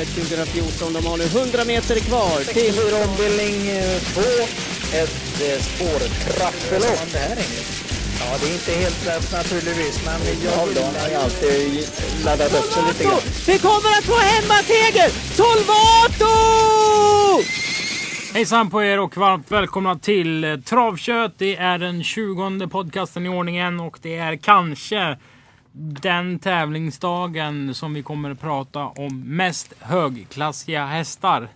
loppet 2014. De har nu 100 meter kvar till... 64 ombildning 2. Ett eh, spårtrappelopp. Det här är Ja, det är inte helt lätt naturligtvis, men jag har ju alltid laddat upp sig lite grann. Vi kommer att få hemmaseger! Solvato! Hejsan på er och varmt välkomna till Travkött. Det är den 20 podcasten i ordningen och det är kanske den tävlingsdagen som vi kommer att prata om mest högklassiga hästar.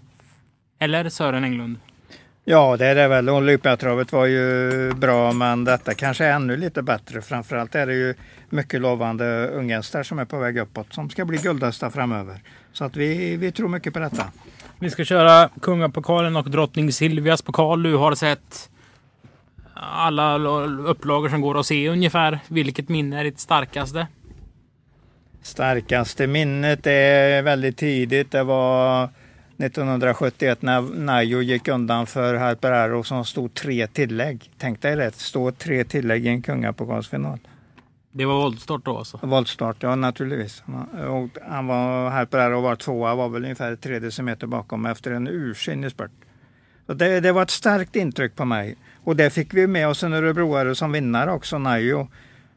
Eller Sören Englund? Ja, det är det väl. Olympiatravet var ju bra, men detta kanske är ännu lite bättre. Framförallt är det ju mycket lovande unghästar som är på väg uppåt som ska bli guldhästar framöver. Så att vi, vi tror mycket på detta. Vi ska köra Kungapokalen och Drottning Silvias pokal. Du har sett alla upplagor som går att se ungefär. Vilket minne är ditt starkaste? Starkaste minnet är väldigt tidigt. Det var 1971 när Najo gick undan för Harper som stod tre tillägg. Tänk dig det, stå tre tillägg i en kungapokalsfinal. Det var voltstart då alltså? Voltstart, ja naturligtvis. Och han var, Harper var tvåa, var väl ungefär tre decimeter bakom efter en ursinnig spurt. Så det, det var ett starkt intryck på mig. Och det fick vi med oss en örebroare som vinnare också, Najo.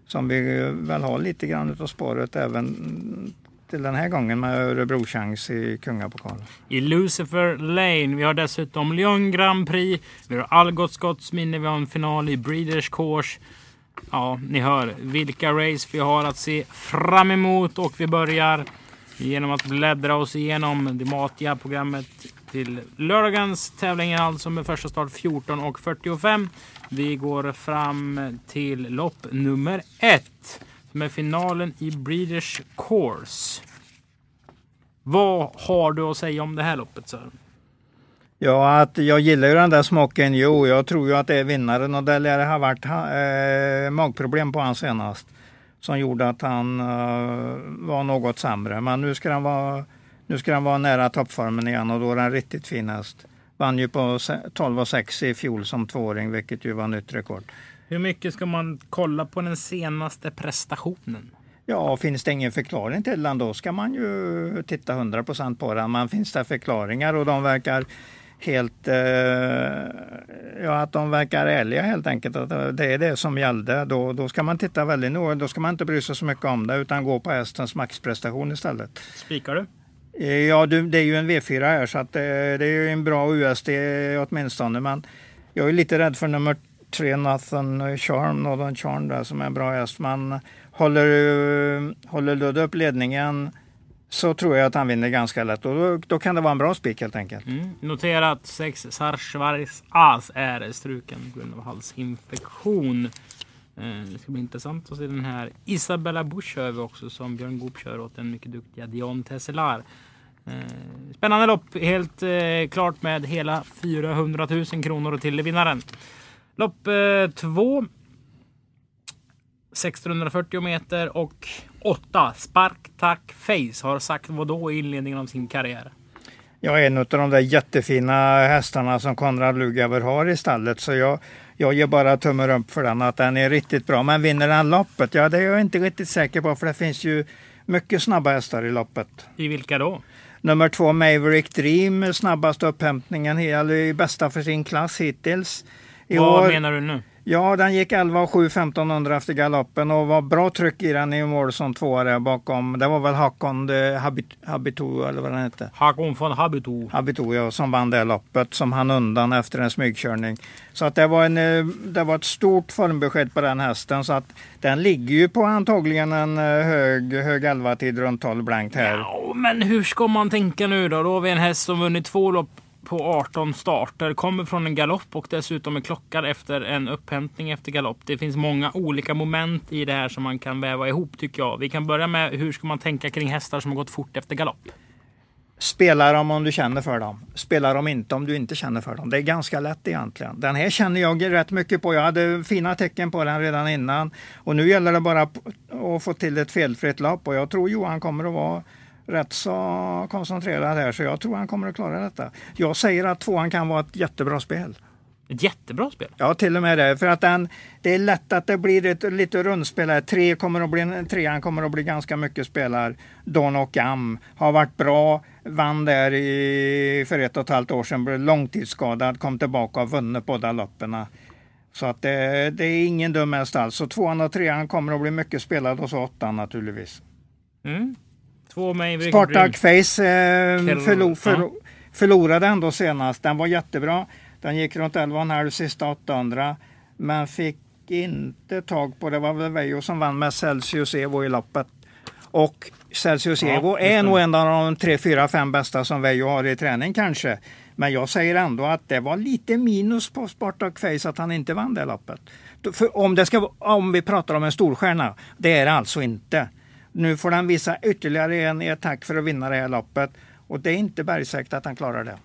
Som vi väl har lite grann av spåret även till den här gången med Örebro-chans i Kungapokalen. I Lucifer Lane. Vi har dessutom Lyon Grand Prix. Vi har Algots minne. Vi har en final i Breeders Course. Ja, ni hör vilka race vi har att se fram emot och vi börjar genom att bläddra oss igenom det matiga programmet till lördagens tävling alltså med första start 14.45. Vi går fram till lopp nummer ett som är finalen i Breeders Course. Vad har du att säga om det här loppet Sören? Ja, att jag gillar ju den där smocken. Jo, jag tror ju att det är vinnaren och det lär ha varit eh, magproblem på han senast. Som gjorde att han eh, var något sämre. Men nu ska han vara, nu ska han vara nära toppformen igen och då är han riktigt fin häst. Vann ju på 12,6 i fjol som tvååring, vilket ju var nytt rekord. Hur mycket ska man kolla på den senaste prestationen? Ja, finns det ingen förklaring till den då ska man ju titta 100% på den. Men finns det förklaringar och de verkar helt, eh, ja att de verkar ärliga helt enkelt. Att det är det som gällde. Då, då ska man titta väldigt noga. Då ska man inte bry sig så mycket om det utan gå på hästens maxprestation istället. Spikar du? Eh, ja, det är ju en V4 här så att eh, det, är ju en bra USD åtminstone. Men jag är lite rädd för nummer tre Nathan Charm, Northern Charm där som är en bra häst. Men håller, eh, håller Ludde upp ledningen så tror jag att han vinner ganska lätt och då, då kan det vara en bra spik helt enkelt. Mm. Notera att 6 Sarsvargs As är struken på grund av halsinfektion. Eh, det ska bli intressant att se den här. Isabella Busch kör vi också som Björn Goop kör åt den mycket duktiga Dion Tesselar. Eh, spännande lopp, helt eh, klart med hela 400 000 kronor till vinnaren. Lopp två. 1640 meter och 8. Sparktack Face har sagt vad då i inledningen av sin karriär? Jag är en av de där jättefina hästarna som Konrad Lugauer har i stallet. Så jag, jag ger bara tummen upp för den, att den är riktigt bra. Men vinner den loppet? Ja, det är jag inte riktigt säker på, för det finns ju mycket snabba hästar i loppet. I vilka då? Nummer två Maverick Dream, snabbaste upphämtningen, i bästa för sin klass hittills. I Vad år, menar du nu? Ja, den gick 11 och 7 1500 efter galoppen och var bra tryck i den i mål som tvåa där bakom. Det var väl Hakon Habit, Habitu eller vad den hette. Hakon von Habitu. Habitu ja, som vann det loppet som han undan efter en smygkörning. Så att det var, en, eh, det var ett stort formbesked på den hästen så att den ligger ju på antagligen en eh, hög, hög 11 tid runt 12 blankt här. Ja, men hur ska man tänka nu då? Då har vi en häst som vunnit två lopp på 18 starter, kommer från en galopp och dessutom är klockad efter en upphämtning efter galopp. Det finns många olika moment i det här som man kan väva ihop tycker jag. Vi kan börja med hur ska man tänka kring hästar som har gått fort efter galopp? Spela dem om du känner för dem. Spela dem inte om du inte känner för dem. Det är ganska lätt egentligen. Den här känner jag rätt mycket på. Jag hade fina tecken på den redan innan. Och nu gäller det bara att få till ett felfritt lopp. Och jag tror Johan kommer att vara rätt så koncentrerad här så jag tror han kommer att klara detta. Jag säger att tvåan kan vara ett jättebra spel. Ett jättebra spel? Ja, till och med det. För att den, det är lätt att det blir ett lite rundspel här. Tre kommer att bli, trean kommer att bli ganska mycket spelar. Don och Am har varit bra. vann där i, för ett och ett halvt år sedan, blev långtidsskadad, kom tillbaka och vunnit båda loppen. Så att det, det, är ingen dum häst alls. Så tvåan och trean kommer att bli mycket spelad och så åttan naturligtvis. Mm. Två Maverick Spartak Face eh, förlo, för, förlorade ändå senast. Den var jättebra. Den gick runt 11,5 sista 800 men fick inte tag på, det var väl Veijo som vann med Celsius Evo i loppet. Och Celsius ja, Evo är nog en av de tre, fyra, fem bästa som Veijo har i träning kanske. Men jag säger ändå att det var lite minus på Spartak Face att han inte vann det loppet. För om, det ska, om vi pratar om en storstjärna, det är det alltså inte. Nu får han visa ytterligare en attack för att vinna det här loppet och det är inte bergsäkert att han klarar det.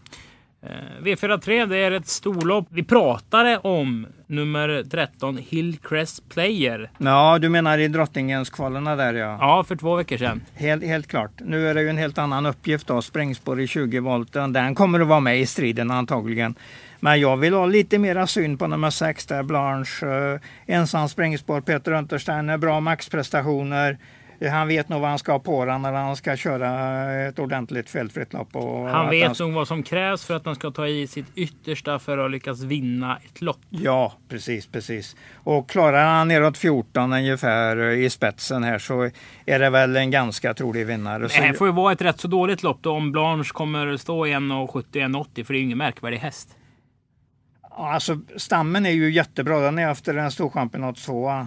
Eh, V43 det är ett storlopp. Vi pratade om nummer 13 Hillcrest Player. Ja, du menar i Drottningens kvalerna där ja. Ja, för två veckor sedan. Helt, helt klart. Nu är det ju en helt annan uppgift då. Sprängspår i 20 volt. Den kommer att vara med i striden antagligen. Men jag vill ha lite mera syn på nummer 6 där Blanche. Eh, ensam sprängspår, Peter Untersteiner, bra maxprestationer. Han vet nog vad han ska ha på den när han ska köra ett ordentligt felfritt lopp. han vet nog vad som krävs för att han ska ta i sitt yttersta för att lyckas vinna ett lopp. Ja, precis, precis. Och klarar han neråt 14 ungefär i spetsen här så är det väl en ganska trolig vinnare. Det här får ju vara ett rätt så dåligt lopp då om Blanche kommer stå i 1,70-1,80 för det är ju ingen märkvärdig häst. Alltså stammen är ju jättebra. Den är efter en storchampionat 2.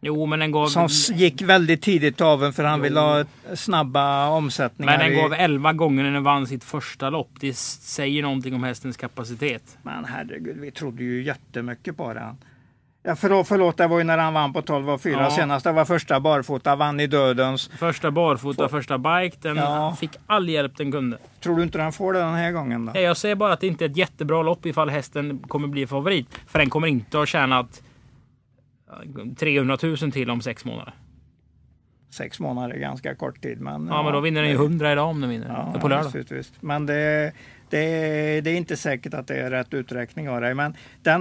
Jo, men den gav... Som gick väldigt tidigt av för han jo. ville ha snabba omsättningar. Men den gav 11 gånger när den vann sitt första lopp. Det säger någonting om hästens kapacitet. Men herregud, vi trodde ju jättemycket på den. Ja, förlåt, förlåt, det var ju när han vann på 12 och 4 ja. senast. Det var första barfota, vann i dödens. Första barfota, Få... första bike. Den ja. fick all hjälp den kunde. Tror du inte den får det den här gången då? Jag säger bara att det inte är ett jättebra lopp ifall hästen kommer bli favorit. För den kommer inte att tjäna att 300 000 till om sex månader. Sex månader är ganska kort tid. Men, ja, ja men då vinner den ju 100 idag om den vinner. Ja, på lördag. Visst, visst. Men det, det, det, är inte säkert att det är rätt uträkning av dig. Men den,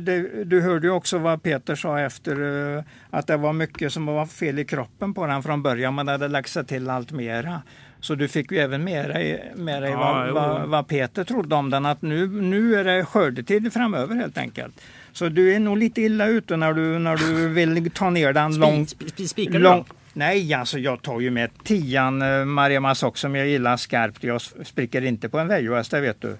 det, du hörde ju också vad Peter sa efter eh, att det var mycket som var fel i kroppen på den från början. Man hade lagt sig till allt mera. Så du fick ju även med dig, med dig ja, vad, vad, vad, Peter trodde om den. Att nu, nu är det skördetid framöver helt enkelt. Så du är nog lite illa ute när du, när du vill ta ner den Sp långt. Spikar lång, Nej, alltså jag tar ju med tian eh, Maria Masock som jag gillar skarpt. Jag spricker inte på en Veijohäst, det vet du.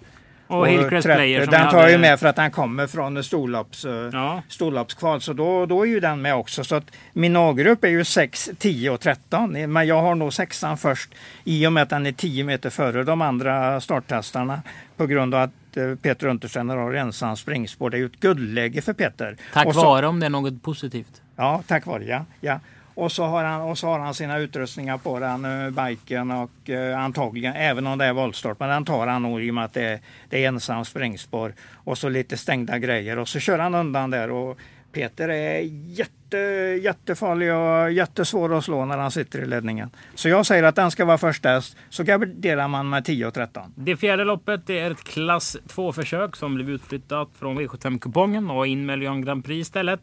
Och, och Hillcrest Player. Den tar hade... ju med för att den kommer från storlopps, eh, ja. storloppskval. Så då, då är ju den med också. Så att min A-grupp är ju 6, 10 och 13. Men jag har nog sexan först i och med att den är 10 meter före de andra starttestarna. På grund av att eh, Peter Untersteiner har ensam springspår. Det är ju ett guldläge för Peter. Tack så, vare om det är något positivt. Ja, tack vare ja. ja. Och så, har han, och så har han sina utrustningar på den, uh, biken och uh, antagligen, även om det är voltstart, men den tar han nog i och med att det är, det är ensam sprängspår. Och så lite stängda grejer och så kör han undan där. Och Peter är jätte, jättefarlig och jättesvår att slå när han sitter i ledningen. Så jag säger att den ska vara först häst, så garderar man med 10 och 13. Det fjärde loppet det är ett klass 2-försök som blev utflyttat från V75-kupongen och in med Lyon Grand Prix istället.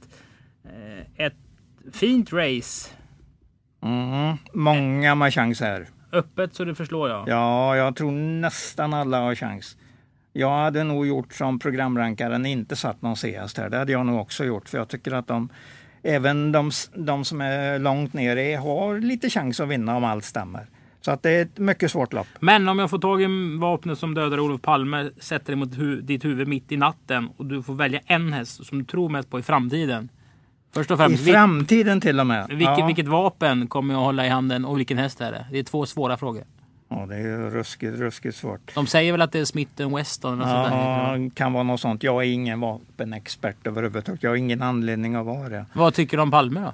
Eh, ett fint race. Mm, många med chans här. Öppet så det förslår jag. Ja, jag tror nästan alla har chans. Jag hade nog gjort som programrankaren, inte satt någon CS här. Det hade jag nog också gjort, för jag tycker att de, även de, de som är långt nere har lite chans att vinna om allt stämmer. Så att det är ett mycket svårt lopp. Men om jag får tag i vapnet som dödar Olof Palme, sätter det mot hu ditt huvud mitt i natten och du får välja en häst som du tror mest på i framtiden. Först och främst, I framtiden till och med. Vilket, ja. vilket vapen kommer jag hålla i handen och vilken häst är det? Det är två svåra frågor. Ja, det är ruskigt, ruskigt svårt. De säger väl att det är Smith Weston? Ja, det kan vara något sånt. Jag är ingen vapenexpert överhuvudtaget. Jag har ingen anledning att vara det. Vad tycker du om Palme då?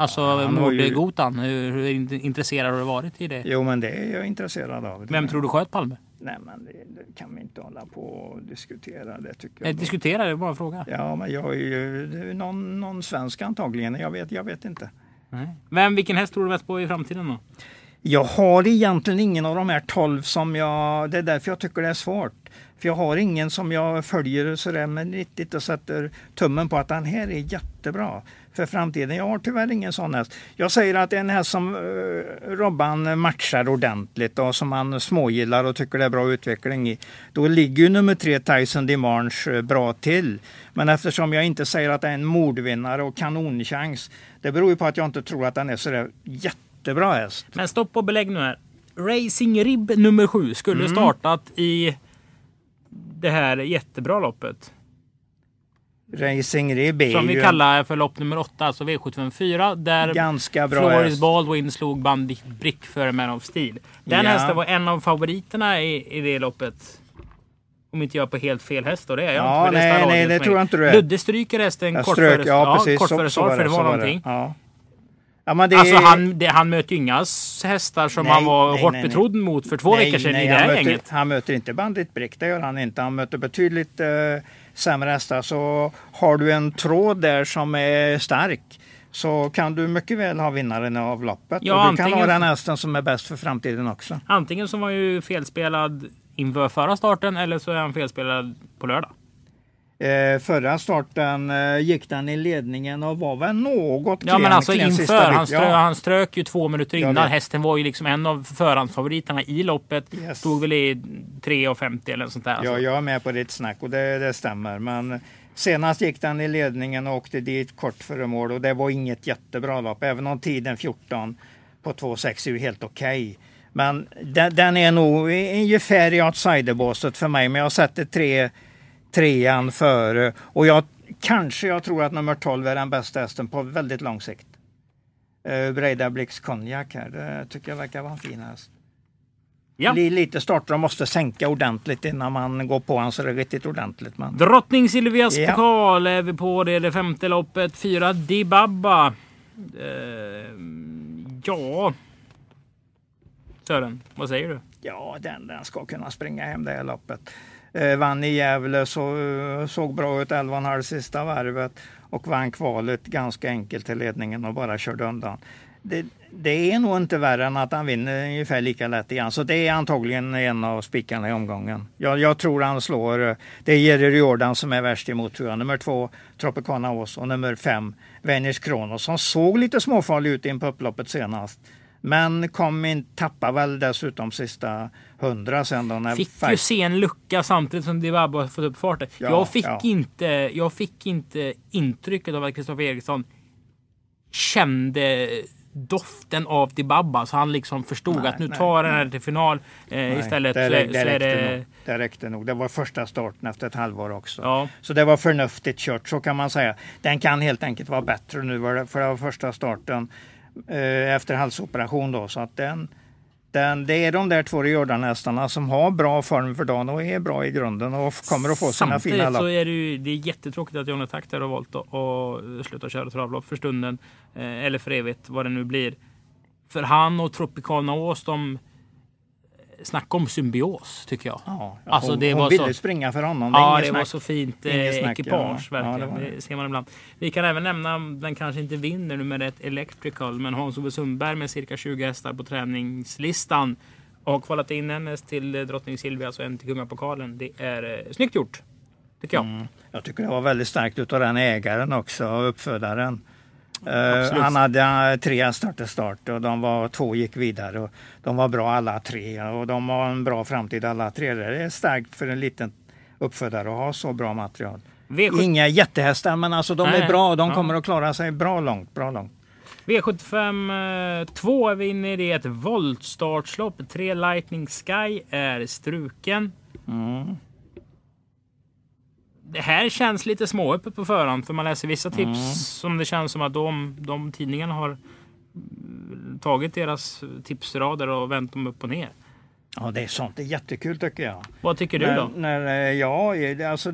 Alltså ja, mordgotan, hur, hur intresserad har du varit i det? Jo men det är jag intresserad av. Vem tror du sköt Palme? Nej men det, det, kan vi inte hålla på och diskutera. Det tycker jag. Diskutera, det är bara en fråga. Ja men jag är ju någon, någon svensk antagligen. Jag vet, jag vet inte. Nej. Vem, vilken häst tror du mest på i framtiden då? Jag har egentligen ingen av de här tolv som jag... Det är därför jag tycker det är svårt. För jag har ingen som jag följer sådär med riktigt och sätter tummen på att den här är jättebra. för framtiden. Jag har tyvärr ingen sån häst. Jag säger att det är en häst som uh, Robban matchar ordentligt och som han smågillar och tycker det är bra utveckling i. Då ligger ju nummer tre Tyson Dimanche, uh, bra till. Men eftersom jag inte säger att det är en mordvinnare och kanonchans. Det beror ju på att jag inte tror att den är sådär jätte jättebra häst. Men stopp och belägg nu här. Racing Rib nummer sju skulle Mm. startat i det här jättebra loppet. Racing Rib är Som vi ju kallar för lopp nummer åtta, alltså V754. Där ganska bra Floris häst. Baldwin slog Bandit Brick för Man of Steel. Den Ja. hästen var en av favoriterna i, i det loppet. Om inte jag är på helt fel häst då, det är jag Ja, inte. nej, nej, det tror jag inte du är. Ludde stryker hästen Jag kort strök, före, ja, precis. kort så- före start, för det var någonting. Ja. Ja, det Alltså han, det, han möter ju inga hästar som Nej, han var nej, hårt nej, betrodd mot för två veckor sedan i det han här möter, gänget. Han möter inte Bandit Brick, det gör han inte. Han möter betydligt eh, sämre hästar. Så har du en tråd där som är stark så kan du mycket väl ha vinnaren av loppet. Ja, och du kan ha antingen- den hästen som är bäst för framtiden också. Antingen så var ju felspelad inför förra starten eller så är han felspelad på lördag. Eh, förra starten eh, gick den i ledningen och var väl något Ja men klen- alltså klen inför. Han, strö, Ja. han strök ju två minuter innan. Hästen var ju liksom en av förhandsfavoriterna i loppet. Yes. Stod väl i 3,50 eller sånt där. Alltså. Ja, jag är med på ditt snack och det, det stämmer. Men senast gick den i ledningen och åkte dit kort före mål och det var inget jättebra lopp. Även om tiden 14 på 2,6 är ju helt okej. Men den, den är nog ungefär i outsiderbåset för mig. Men jag sätter tre, trean före. Och jag kanske jag tror att nummer 12 är den bästa hästen på väldigt lång sikt. Uh, Breida Blix Konjak här, det tycker jag verkar vara en fin häst. Ja. Li- Lite starter och måste sänka ordentligt innan man går på honom så det är riktigt ordentligt. Men... Drottning Silvias Ja. pokal är vi på. Det är det femte loppet. Fyra Dibaba. Eh, ja. Sören, vad säger du? Ja, den, den ska kunna springa hem det här loppet. Eh, vann i Gävle, så, eh, såg bra ut 11,5 sista varvet och vann kvalet ganska enkelt till ledningen och bara körde undan. Det, det är nog inte värre än att han vinner ungefär lika lätt igen. Så det är antagligen en av spikarna i omgången. Jag, jag tror han slår, eh, det är Jerry Jordan som är värst emot tror jag. Nummer två Tropicana Ås och nummer fem Venus Kronos som såg lite småfarlig ut in på upploppet senast. Men kom in, tappade väl dessutom sista hundra sen då när Fick ju se en lucka samtidigt som Dibaba fått upp farten. Ja, jag, fick ja. inte, jag fick inte intrycket av att Kristoffer Eriksson kände doften av Dibaba. Så han liksom förstod Nej, att nu nej, tar den här till final. Eh, istället det, det, är räckte det... nog. det räckte nog. Det var första starten efter ett halvår också. Ja. Så det var förnuftigt kört, så kan man säga. Den kan helt enkelt vara bättre nu, det- för det var första starten efter halsoperation. Då, så att den, den, det är de där två Jordan-hästarna som har bra form för dagen och är bra i grunden och kommer att få sina Samtidigt fina så lopp. är det ju det är jättetråkigt att Johnny Takter har valt att, att sluta köra travlopp för stunden. Eh, eller för evigt, vad det nu blir. För han och Tropicana Ås, de snacka om symbios tycker jag. Ja, ja, Alltså, hon, det hon var ville så- springa för honom. Det är Ja, det snack. var så fint eh, snack, ekipage ja. Ja, verkligen. var det, det. ser man ibland. Vi kan även nämna, den kanske inte vinner nummer ett Electrical, men Hans-Ove Sundberg med cirka 20 hästar på träningslistan och har kvalat in en häst till eh, Drottning Silvias och en till Kungapokalen. Det är eh, snyggt gjort, tycker jag. Mm. Jag tycker det var väldigt starkt utav den ägaren också, uppfödaren. Eh, Absolut. han hade eh, tre hästar till start och de var, två gick vidare. Och de var bra alla tre och de har en bra framtid alla tre. Det är starkt för en liten uppfödare att ha så bra material. V7 Inga jättehästar men alltså de Nej, är bra. De ja. kommer att klara sig bra långt. Bra långt. V75 2 är vi inne i. Det är ett voltstartslopp. Tre Lightning Sky är struken. Mm. Det här känns lite småöppet på förhand för man läser vissa tips Mm. som det känns som att de, de tidningarna har mm, tagit deras tipsrader och vänt dem upp och ner. Ja, det är sånt. Det är jättekul tycker jag. Vad tycker du när, då? När, eh, ja, alltså,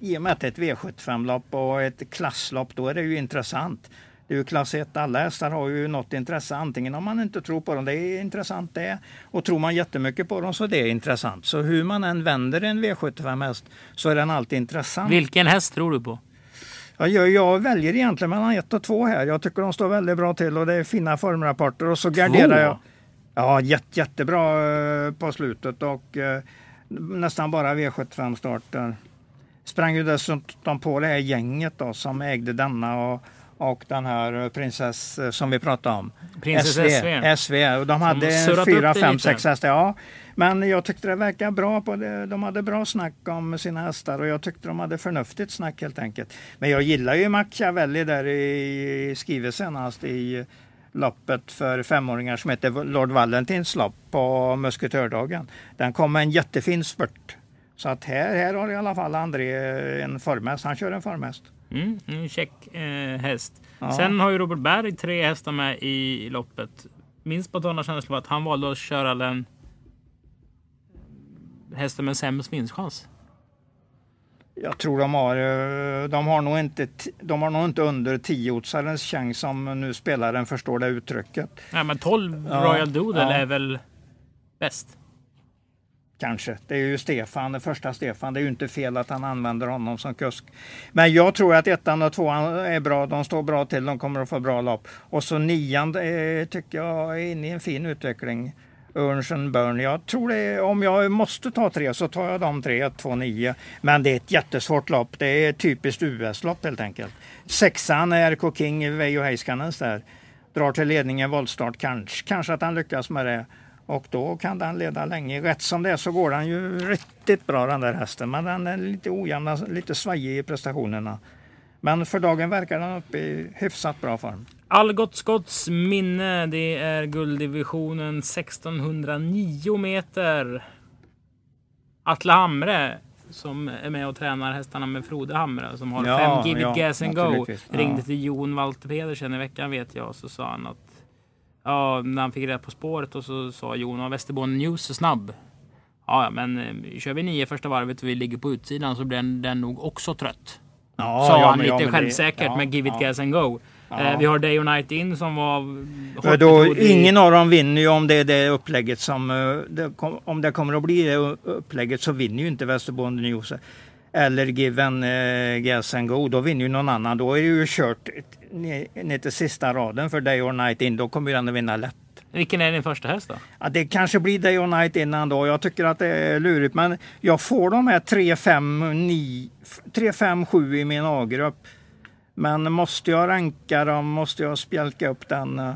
i och med att det är ett V75-lopp och ett klasslopp, då är det ju intressant. Det är ju klass 1, alla hästar har ju något intresse, antingen om man inte tror på dem, det är intressant det. Och tror man jättemycket på dem så det är intressant. Så hur man än vänder en V75-häst så är den alltid intressant. Vilken häst tror du på? Ja, jag, jag väljer egentligen mellan ett och två här. Jag tycker de står väldigt bra till och det är fina formrapporter. Och så garderar jag. Ja, jätte, jättebra eh, på slutet och eh, nästan bara V75-starter. Sprang ju dessutom på det här gänget då, som ägde denna och, och den här prinsess eh, som vi pratade om. Prinsess SV. SV. Och de hade fyra, fem, sex hästar. Ja. Men jag tyckte det verkade bra. på det. De hade bra snack om sina hästar och jag tyckte de hade förnuftigt snack helt enkelt. Men jag gillar ju Machiavelli där i skrivet senast i loppet för femåringar som heter Lord Valentins lopp på Musketördagen. Den kom med en jättefin spurt. Så att här, här har i alla fall André en formhäst. Han kör en formhäst. Mm, en check eh, häst. Ja. Sen har ju Robert Berg tre hästar med i loppet. Min spontana känsla var att han valde att köra den hästen med sämst vinstchans. Jag tror de har, eh, de har nog inte, de har nog inte under tiotsarens chans som nu spelaren förstår det uttrycket. Nej, men 12 Ja, Royal Doodle ja. är väl bäst. Kanske. Det är ju Stefan, den första Stefan. Det är ju inte fel att han använder honom som kusk. Men jag tror att ettan och tvåan är bra. De står bra till. De kommer att få bra lopp. Och så nian eh, tycker jag är inne i en fin utveckling. Örnsen Burn. Jag tror det, om jag måste ta tre så tar jag de tre, 1, 2, 9. Men det är ett jättesvårt lopp. Det är ett typiskt US-lopp helt enkelt. Sexan är RK King, Veijo Heiskanens där. Drar till ledningen voltstart. Kanske, kanske att han lyckas med det. Och då kan den leda länge. Rätt som det är så går den ju riktigt bra den där hästen. Men den är lite ojämn, lite svajig i prestationerna. Men för dagen verkar den uppe i hyfsat bra form. Algot Scotts minne. Det är gulddivisionen 1609 meter. Atle Hamre som är med och tränar hästarna med Frode Hamre som har Ja, fem Give it ja, gas and go. Ringde till Jon Walter Pedersen i veckan vet jag så sa han att ja, när han fick rätt på spåret och så sa Jon Västerbotten News är snabb. Ja, ja, men eh, kör vi nio första varvet och vi ligger på utsidan så blir den, den nog också trött. Ja, sa ja, han ja, lite det- självsäkert ja, med Give it ja. gas and go. Ja. Eh, vi har Day och Night In som var då, ingen av dem vinner ju om det är det upplägget som... eh, Det, om det kommer att bli det upplägget så vinner ju inte Västerbotten News. Eller Given eh, Gas and Go. Då vinner ju någon annan. Då är det ju kört ner, till sista raden för Day or Night In. Då kommer ju den att vinna lätt. Vilken är din första häst då? Ja, det kanske blir Day or Night innan då. Jag tycker att det är lurigt. Men jag får de här 3, 5, 9, 3, 5, 7 i min A-grupp. Men måste jag ranka dem, måste jag spjälka upp den, eh,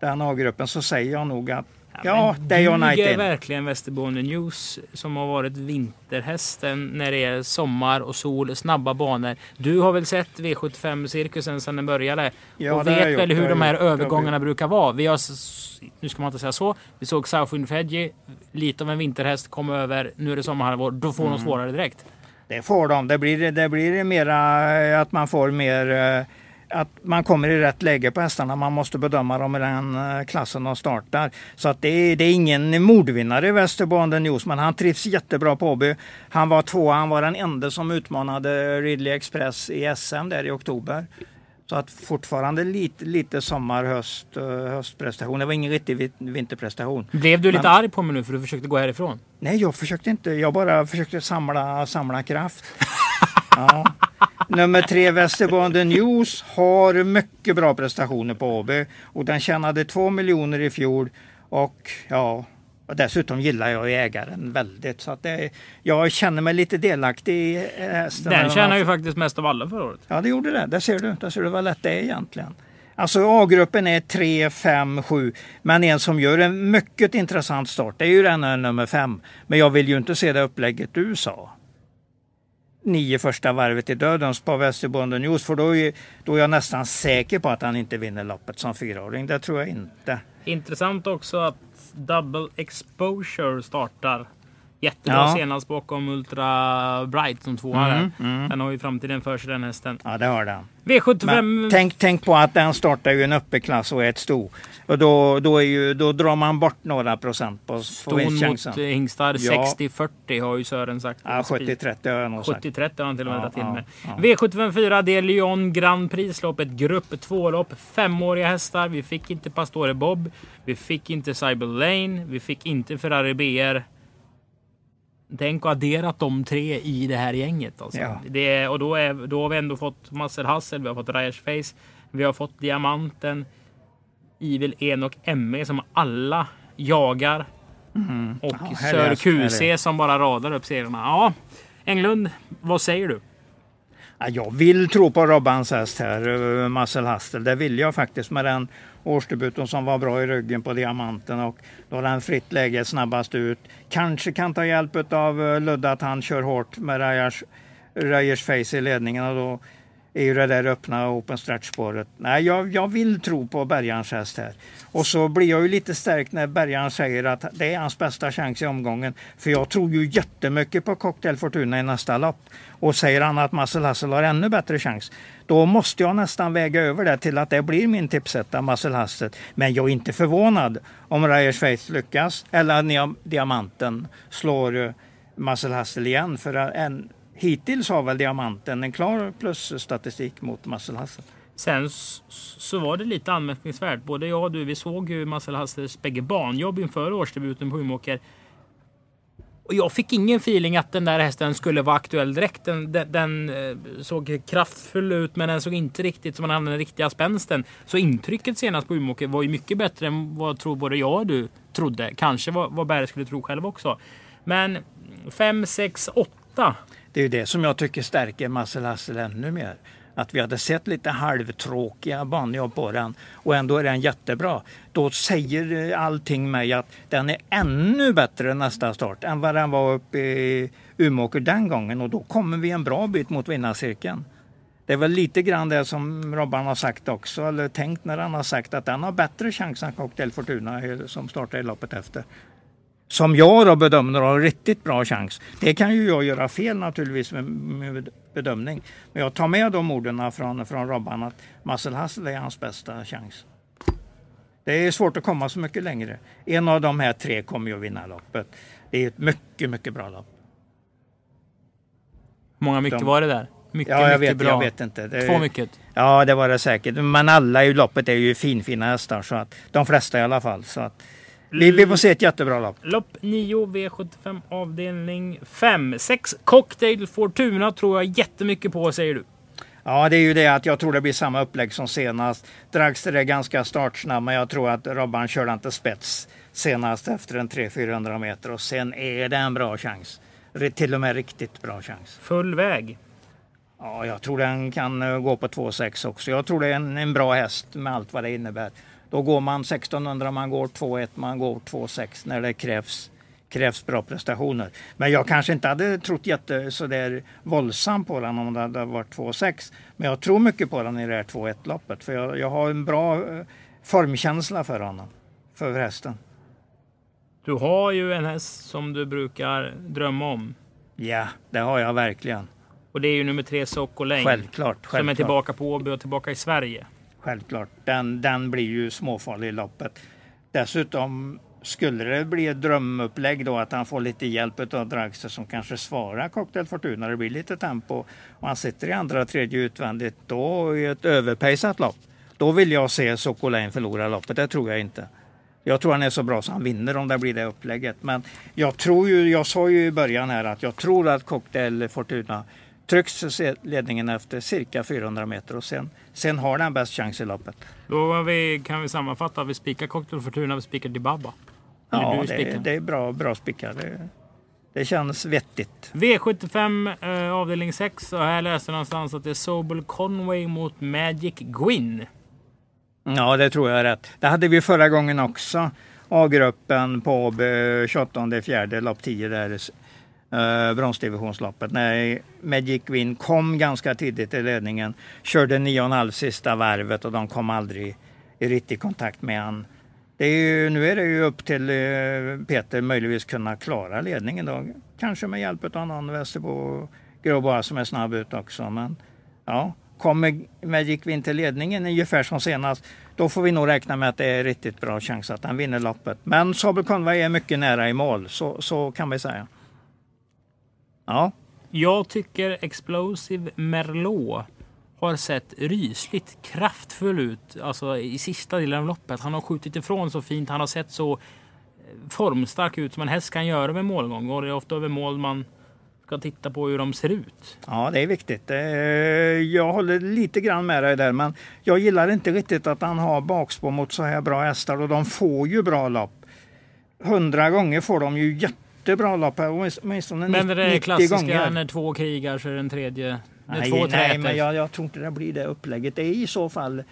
den A-gruppen så säger jag nog att ja, Night duger in. verkligen Västerbotten News som har varit vinterhästen när det är sommar och sol, snabba banor. Du har väl sett V75-cirkusen sedan den började Ja, och det vet väl hur det de här gjort. övergångarna brukar vara. Vi har, nu ska man inte säga så, vi såg Southwind Fedji, lite av en vinterhäst, kom över, nu är det sommarhalvår, då får Mm. de svårare direkt. Det får de. Det blir, det blir mera att man får mer eh, att man kommer i rätt läge på hästarna. Man måste bedöma dem i den eh, klassen de startar. Så att det, är, det är ingen mordvinnare i Västerbotten News, men han trivs jättebra på Åby. Han var två, han var den enda som utmanade Ridley Express i SM där i oktober. Så att fortfarande lite, lite sommar, höst, eh, höstprestation. Det var ingen riktig vin- vinterprestation. Blev du lite Men- arg på mig nu för du försökte gå härifrån? Nej, jag försökte inte. Jag bara försökte samla, samla kraft. Ja. Nummer tre, Västerbotten News, har mycket bra prestationer på Åby. Och den tjänade två miljoner i fjol. Och ja, och dessutom gillar jag ägaren väldigt. Så att det, jag känner mig lite delaktig i hästen. Den tjänar ju faktiskt mest av alla förra året. Ja, det gjorde det. Där ser du. Där ser du vad lätt det är egentligen. Alltså A-gruppen är 3, 5, 7. Men en som gör en mycket intressant start det är ju den här nummer 5. Men jag vill ju inte se det upplägget du sa. Nio första varvet i dödens på Västerbonden News. För då är, då är jag nästan säker på att han inte vinner loppet som fyraåring. Det tror jag inte. Intressant också att Double Exposure startar. Jättebra Ja. senast bakom Ultra Bright som tvåa där. Mm, mm. Den har ju framtiden för sig den hästen. Ja, det har den. V75... Men tänk, tänk på att den startar ju en uppeklass och är ett sto. Och då, då, är ju, då drar man bort några procent på, Ston mot hingstar. Ja. 60-40 har ju Sören sagt. Ja, 70-30 har jag nog sagt. 70-30 har han till och med Ja, dragit till med. ja. V754 det är Lyon Grand Prix-lopp. Ett grupp 2-lopp. Femåriga hästar. Vi fick inte Pastore Bob. Vi fick inte Cyber Lane. Vi fick inte Ferrari BR. Tänk att adderat de tre i det här gänget. Alltså. Ja. Det och då, är, då har vi ändå fått Marcel Hassel, vi har fått Reyers Face, vi har fått Diamanten, Evil En och ME som alla jagar. Och Mm. Ja, här Sir QC som bara radar upp serierna. Ja, Englund, vad säger du? Ja, jag vill tro på Robbans häst här, eh, Marcel Hastel. Det vill jag faktiskt med den årsdebuten som var bra i ryggen på Diamanten och då den fritt läge snabbast ut. Kanske kan ta hjälp av eh, Ludde att han kör hårt med Rajers, Rajers face i ledningen och då är ju det där öppna open stretch-spåret. Nej, jag, jag vill tro på Bergans häst här. Och så blir jag ju lite stärkt när Bergan säger att det är hans bästa chans i omgången. För jag tror ju jättemycket på Cocktail Fortuna i nästa lopp. Och säger han att Marcel Hassel har ännu bättre chans, då måste jag nästan väga över det till att det blir min tipsetta, Marcel Hassel. Men jag är inte förvånad om Ryers Faith lyckas eller att Diamanten slår eh, Muscle Marcel Hassel igen. För en, hittills har väl Diamanten en klar plusstatistik mot Marcel Hassel. Sen så var det lite anmärkningsvärt. Både jag och du, vi såg ju Marcel Hassels bägge banjobb inför årsdebuten på Umeåker. Och jag fick ingen feeling att den där hästen skulle vara aktuell direkt. Den, den, den eh, såg kraftfull ut men den såg inte riktigt som man hade den riktiga spänsten. Så intrycket senast på Umeåker var ju mycket bättre än vad tror både jag och du trodde. Kanske vad, vad Berg skulle tro själv också. Men 5, 6, 8. Det är ju det som jag tycker stärker Marcel ännu mer att vi hade sett lite halvtråkiga banjobb på den och ändå är den jättebra. Då säger allting mig att den är ännu bättre nästa start än vad den var uppe i Umeåker den gången och då kommer vi en bra bit mot vinnarcirkeln. Det är väl lite grann det som Robban har sagt också, eller tänkt när han har sagt att den har bättre chans än Cocktail Fortuna som startar i loppet efter som jag då bedömer har riktigt bra chans. Det kan ju jag göra fel naturligtvis med, med bedömning. Men jag tar med de orden från, från Robban att Marcel Hassel är hans bästa chans. Det är svårt att komma så mycket längre. En av de här tre kommer ju att vinna loppet. Det är ett mycket, mycket bra lopp. Hur många mycket de, var det där? Mycket, ja, jag mycket vet, bra. Jag vet inte. Det, Två mycket? Ja, det var det säkert. Men alla i loppet är ju finfina hästar. Så att, de flesta i alla fall. Så att, vi, vi får se ett jättebra lopp. Lopp 9, V75 avdelning 5. 6 Cocktail Fortuna tror jag jättemycket på, säger du. Ja, det är ju det att jag tror det blir samma upplägg som senast. Dragster är ganska startsnabb, men jag tror att Robban körde inte spets senast efter en 300-400 meter och sen är det en bra chans. Till och med riktigt bra chans. Full väg? Ja, jag tror den kan eh, gå på 2,6 också. Jag tror det är en, en bra häst med allt vad det innebär. Då går man 1600, man går 2-1, man går 2-6 när det krävs, krävs bra prestationer. Men jag kanske inte hade trott jätte sådär våldsamt på den om det hade varit 2-6. Men jag tror mycket på den i det här 2-1 loppet. För jag, jag har en bra eh, formkänsla för honom, för hästen. Du har ju en häst som du brukar drömma om. Ja, det har jag verkligen. Och det är ju nummer tre Socko Lane. Självklart, självklart. Som är tillbaka på Åby och tillbaka i Sverige självklart. Den, den blir ju småfarlig i loppet. Dessutom skulle det bli ett drömupplägg då att han får lite hjälp av Dragster som kanske svarar Cocktail Fortuna. Det blir lite tempo och han sitter i andra tredje utvändigt. Då i ett överpejsat lopp. Då vill jag se Sokolain förlora loppet. Det tror jag inte. Jag tror han är så bra så han vinner om det blir det upplägget. Men jag tror ju, jag sa ju i början här att jag tror att Cocktail Fortuna trycks ledningen efter cirka 400 meter och sen, sen har den bäst chans i loppet. Då vi, kan vi sammanfatta. Vi spikar Cocktail Fortuna, vi spikar Dibaba. Ja, det, det, är bra, bra spikar. Det, det känns vettigt. V75 eh, avdelning 6 och här läser jag någonstans att det är Sobel Conway mot Magic Gwyn. Ja, det tror jag är rätt. Det hade vi förra gången också. A-gruppen på 28 fjärde lopp 10 där eh, bronsdivisionsloppet. När Magic Win kom ganska tidigt i ledningen, körde 9,5 sista varvet och de kom aldrig i riktig kontakt med han. Det är ju, nu är det ju upp till eh, Peter möjligtvis kunna klara ledningen då. Kanske med hjälp av någon Västerbo Gråboa som är snabb ut också. Men ja, kommer Magic Win till ledningen ungefär som senast, då får vi nog räkna med att det är riktigt bra chans att han vinner loppet. Men Sabel Conway är mycket nära i mål, så, så kan vi säga. Ja. Jag tycker Explosive Merlot har sett rysligt kraftfull ut alltså i sista delen av loppet. Han har skjutit ifrån så fint. Han har sett så eh, formstark ut som en häst kan göra med målgång. Och det är ofta över mål man ska titta på hur de ser ut. Ja, det är viktigt. Eh, jag håller lite grann med dig där, men jag gillar inte riktigt att han har bakspår mot så här bra hästar och de får ju bra lopp. Hundra gånger får de ju jätte jättebra lopp här. Åtminstone Men det är klassiska gånger. när två krigar så är den tredje Det är Nej, två nej men jag, jag tror inte det blir det upplägget. Det är i så fall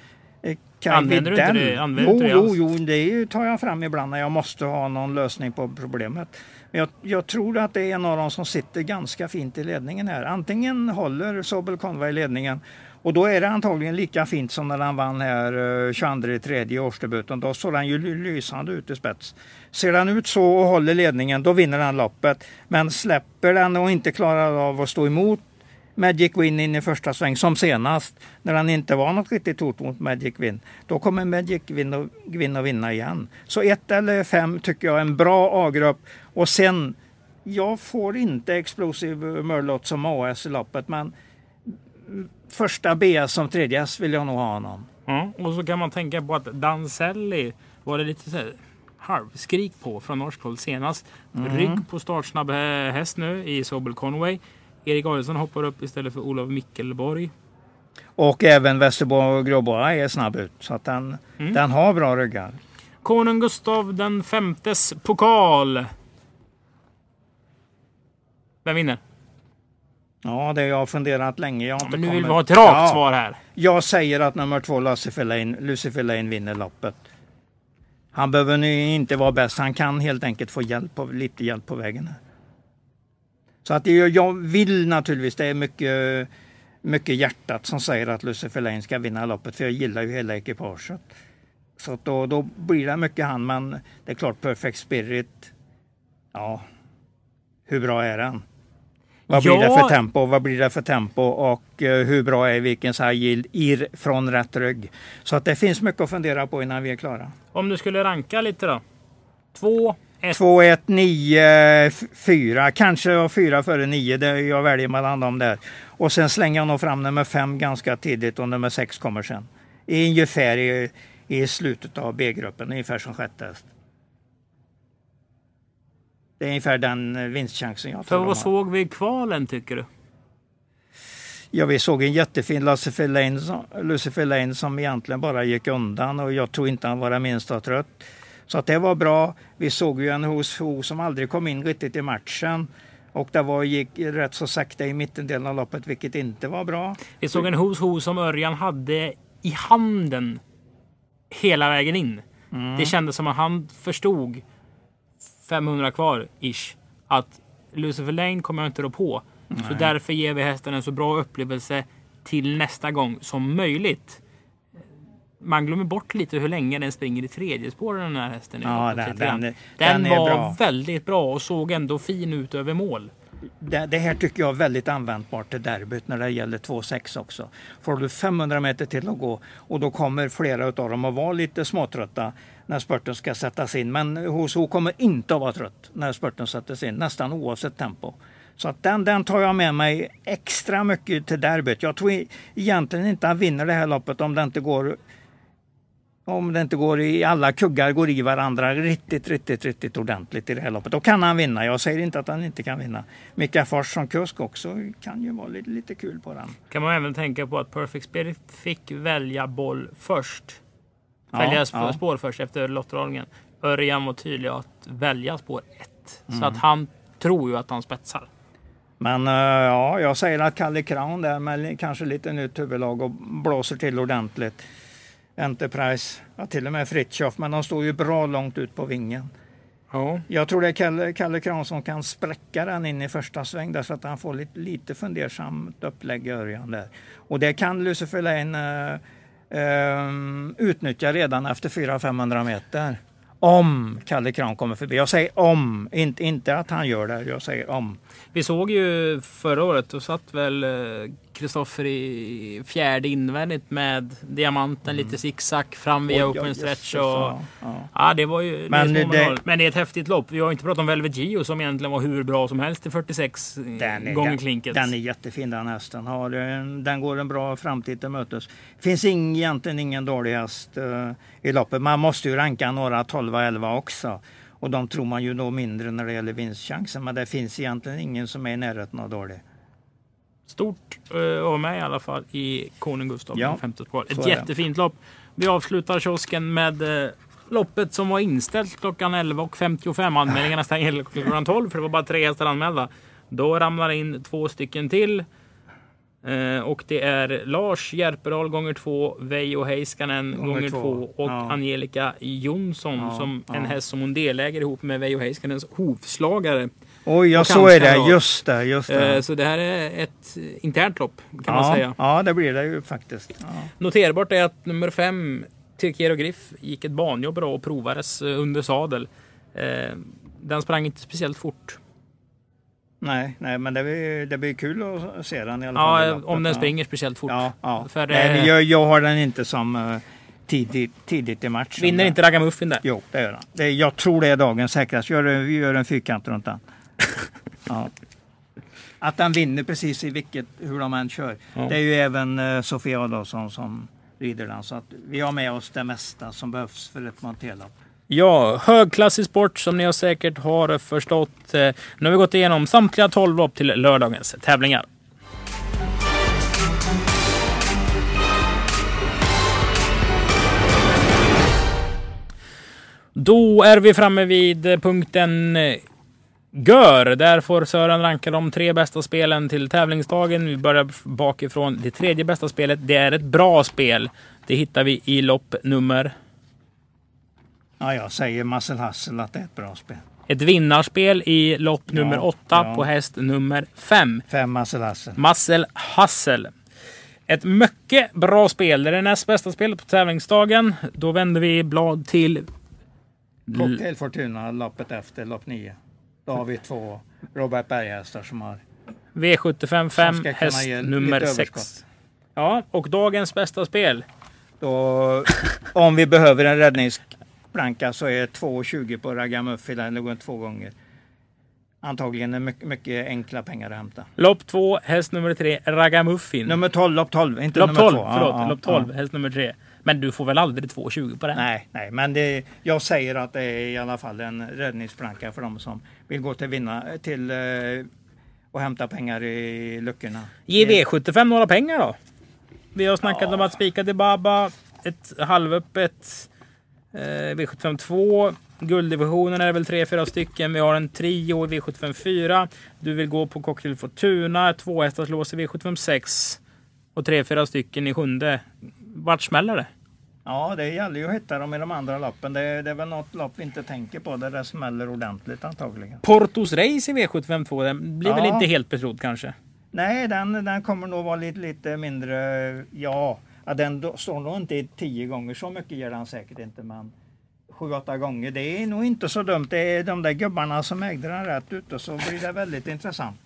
eh, Kaj Använder du inte det? Använder Jo, det jo, jo, det tar jag fram ibland när jag måste ha någon lösning på problemet. Jag, jag tror att det är en av dem som sitter ganska fint i ledningen här. Antingen håller Sobel Conway ledningen och då är det antagligen lika fint som när han vann här eh, 22 tredje i årsdebuten. Då såg han ju lysande ut i spets. Ser han ut så och håller ledningen, då vinner han loppet. Men släpper den och inte klarar av att stå emot Magic Win in i första sväng som senast när han inte var något riktigt hot mot Magic Win. Då kommer Magic Win och, Win att vinna igen. Så ett eller fem tycker jag är en bra A-grupp. Och sen, jag får inte Explosive Murlot som AS i loppet men första BS som tredje S vill jag nog ha honom. Ja, och så kan man tänka på att Danselli var det lite så här halvskrik på från norskt håll senast. Mm. Rygg på startsnabb hä- häst nu i Sobel Conway. Erik Adielsson hoppar upp istället för Olof Mickelborg. Och även Västerbo Gråboa är snabb ut så att den, Mm. den har bra ryggar. Konung Gustav den femtes pokal. Vem vinner? Ja, det har jag funderat länge. Jag har Ja, men nu vill kommit- vi ha ett rakt Ja. svar här. Jag säger att nummer två, Lucifer Lane, Lucifer Lane vinner loppet. Han behöver nu inte vara bäst, han kan helt enkelt få hjälp på, lite hjälp på vägen. här. Så att jag vill naturligtvis, det är mycket, mycket hjärtat som säger att Lucifer Lane ska vinna loppet, för jag gillar ju hela ekipaget. Så då, då blir det mycket han, men det är klart Perfect Spirit, ja, hur bra är den? Vad blir Ja. det för tempo? Vad blir det för tempo? Och eh, hur bra är så här yield ir från rätt rygg? Så att det finns mycket att fundera på innan vi är klara. Om du skulle ranka lite då? Två, ett. 2, 1, 9, 4. Kanske jag 4 före 9. Det jag väljer mellan dem där. Och sen slänger jag nog fram nummer 5 ganska tidigt och nummer 6 kommer sen. Ungefär i, i slutet av B-gruppen, ungefär som sjätte häst. Det är ungefär den eh, vinstchansen jag För tror har. vad såg vi i kvalen tycker du? Ja, vi såg en jättefin Lucifer Lane, som- Lucifer Lane som egentligen bara gick undan och jag tror inte han var det minsta trött. Så att det var bra. Vi såg ju en hos Ho som aldrig kom in riktigt i matchen. Och det var, gick rätt så sakta i mittendelen av loppet, vilket inte var bra. Vi såg en hos hos som Örjan hade i handen hela vägen in. Mm. Det kändes som att han förstod 500 kvar ish att Lucifer Lane kommer jag inte rå på. Så därför ger vi hästen en så bra upplevelse till nästa gång som möjligt. Man glömmer bort lite hur länge den springer i tredje spår den här hästen. Ja, den- den den den var bra. väldigt bra och såg ändå fin ut över mål. Det, det här tycker jag är väldigt användbart till derbyt när det gäller 2,6 också. Får du 500 meter till att gå och då kommer flera av dem att vara lite småtrötta när spurten ska sättas in. Men HSO kommer inte att vara trött när spurten sätts in, nästan oavsett tempo. Så att den, den tar jag med mig extra mycket till derbyt. Jag tror egentligen inte han vinner det här loppet om det inte går om det inte går i alla kuggar går i varandra riktigt, riktigt, riktigt ordentligt i det här loppet. Då kan han vinna. Jag säger inte att han inte kan vinna. Mika Fors som kusk också kan ju vara lite, lite kul på den. Kan man även tänka på att Perfect Spirit fick välja boll först. Ja, välja sp- ja. spår först efter lottdragningen. Örjan var tydlig att välja spår ett. Mm. Så att han tror ju att han spetsar. Men eh, ja, jag säger att Kalle Crown där med kanske lite nytt huvudlag och blåser till ordentligt. Enterprise, ja, till och med Fritiof, men de står ju bra långt ut på vingen. Ja. Jag tror det är Kalle, Kalle Kran som kan spräcka den in i första sväng där så att han får lite, lite fundersamt upplägg i Örjan där. Och det kan Lucifer Lane eh, eh, utnyttja redan efter 400-500 meter. Om Kalle Kran kommer förbi. Jag säger om, inte, inte att han gör det. Jag säger om. Vi såg ju förra året, då satt väl Kristoffer i fjärde invändigt med diamanten lite zigzag fram via Mm. Oj, open oj, stretch. Och, ja, ja. ja, det var ju Men det det-. Men det är ett häftigt lopp. Vi har inte pratat om Velvet Gio som egentligen var hur bra som helst i 46 Den är, gånger den, klinket. den är jättefin den hästen. Har, en- den går en bra framtid till mötes. finns ing, egentligen ingen dålig häst eh, i loppet. Man måste ju ranka några 12-11 också. Och de tror man ju då mindre när det gäller vinstchansen. Men det finns egentligen ingen som är i närheten av dålig. Stort uh, av mig i alla fall i Konung Gustav Ja, femte Ett jättefint lopp. Vi avslutar kiosken med eh, loppet som var inställt klockan 11.55. Anmälningarna stängde klockan 12 för det var bara tre hästar anmälda. Då ramlar in två stycken till. Eh, och det är Lars Järpedal gånger två, Veijo Heiskanen Gånger gånger två. två och Ja. Angelica Jonsson Ja, som ja. en häst som hon deläger ihop med Veijo Heiskanens hovslagare. Oj, ja så är det. kamskamrat. Just det. Just det. Eh, så det här är ett internt lopp kan man ja, säga. ja, det blir det ju faktiskt. Ja. Noterbart är att nummer fem, Tirkero Griff, gick ett banjobb bra och provades eh, under sadel. Eh, den sprang inte speciellt fort. Nej, nej, men det blir, det blir kul att se den i alla fall. Ja, om den springer speciellt fort. Ja, ja. För, nej, jag, jag har den inte som tidigt, tidigt i matchen. Vinner inte Ragamuffin där? Jo, det gör han. Jag tror det är dagens säkrast. Gör, vi gör en fyrkant runt den. Ja. Att den vinner precis i vilket, hur de än kör. Ja. Det är ju även eh, Sofia Adolfsson som rider den. Så att vi har med oss det mesta som behövs för ett monterlopp. Ja, högklassig sport som ni har säkert har förstått. Eh, Nu har vi gått igenom samtliga 12 lopp till lördagens tävlingar. Då är vi framme vid eh, punkten Gör. Där får Sören ranka de tre bästa spelen till tävlingsdagen. Vi börjar bakifrån. Det tredje bästa spelet, det är ett bra spel. Det hittar vi i lopp nummer Ja, jag säger Marcel Hassel att det är ett bra spel. Ett vinnarspel i lopp nummer åtta ja. på häst nummer fem. Fem Marcel Hassel. Marcel Hassel. Ett mycket bra spel. Det är det näst bästa spelet på tävlingsdagen. Då vänder vi blad till... Cocktail Fortuna loppet efter lopp nio. Då har vi två Robert Berghästar som har V75 Som 5, ska kunna häst nummer lite 6. överskott. Ja, och dagens bästa spel. Då, om vi behöver en räddningsplanka så är 2,20 på Ragamuffin eller går två gånger. Antagligen är mycket, mycket enkla pengar att hämta. Lopp 2, häst nummer 3, Ragamuffin. Nummer 12, lopp 12, inte lopp nummer 12, 2. förlåt. lopp 12, häst nummer 3. Men du får väl aldrig 2,20 på den? Nej, nej, men det, jag säger att det är i alla fall en räddningsplanka för de som vill gå till vinna till eh, och hämta pengar i luckorna. Ge V75 några pengar då. Vi har snackat Ja. om att spika till Baba. Ett halvöppet eh, V75 2. Gulddivisionen är väl 3-4 stycken. Vi har en trio i V75 4. Du vill gå på Cocktail Fortuna. Tvåhästarslås i V75 6. Och 3-4 stycken i sjunde. Vart smäller det? Ja, det gäller ju att hitta dem i de andra loppen. Det, det är väl något lopp vi inte tänker på där det smäller ordentligt antagligen. Portos Race i V75 2. Den blir väl Ja. inte helt betrodd kanske? Nej, den, den kommer nog vara lite, lite mindre. Ja, den står nog inte i tio gånger. Så mycket gör den säkert inte. Men sju, åtta gånger. Det är nog inte så dumt. Det är de där gubbarna som ägde den rätt ute så blir det väldigt intressant.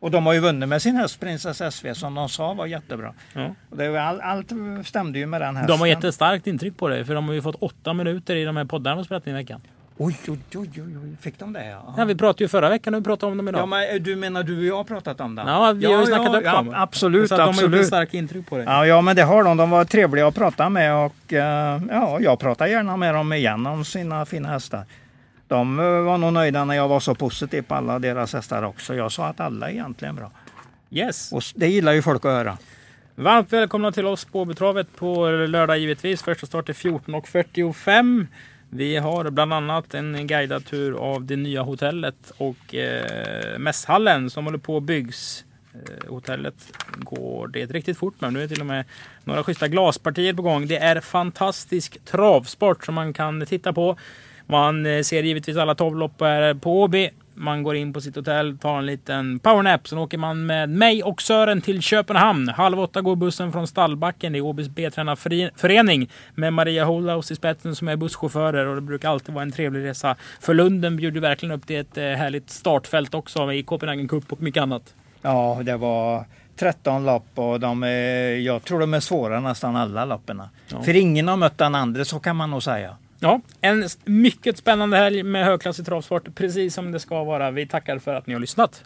Och de har ju vunnit med sin häst Prinsess SV som de sa var jättebra. Ja. Och det all, allt stämde ju med den hästen. De har gett ett starkt intryck på det. För de har ju fått åtta minuter i de här poddarna de spelat in i veckan. Oj, oj, oj, oj. Fick de det? Ja. Ja, vi pratade ju förra veckan och vi pratade om dem idag. Ja, men eh, du menar du och jag har pratat om den? Ja, vi har ju snackat upp ja, dem. Absolut, så att de har gjort ett absolut. starkt intryck på det. Ja, ja, men det har de. De var trevliga att prata med och eh, ja, jag pratar gärna med dem igen om sina fina hästar. De eh, var nog nöjda när jag var så positiv på alla deras hästar också. Jag sa att alla är egentligen bra. Yes. Och det gillar ju folk att höra. Varmt välkomna till oss på Betravet på lördag givetvis. Första start är 14.45. Vi har bland annat en guidad tur av det nya hotellet och eh, mässhallen som håller på att byggs. Eh, hotellet går det riktigt fort med. Nu är till och med några schyssta glaspartier på gång. Det är fantastisk travsport som man kan titta på. Man eh, ser givetvis alla tolvlopp här på Åby. Man går in på sitt hotell, tar en liten powernap. Sen åker man med mig och Sören till Köpenhamn. Halv åtta går bussen från Stallbacken. Det är Åbys B-tränarförening med Maria Holaus i spetsen som är busschaufförer. Och det brukar alltid vara en trevlig resa. För Lunden bjuder verkligen upp till ett eh, härligt startfält också i Copenhagen Cup och mycket annat. Ja, det var 13 lopp och de är, jag tror de är svåra nästan alla loppen. Ja. För ingen har mött den andra, så kan man nog säga. Ja, en mycket spännande helg med högklassig travsport. Precis som det ska vara. Vi tackar för att ni har lyssnat.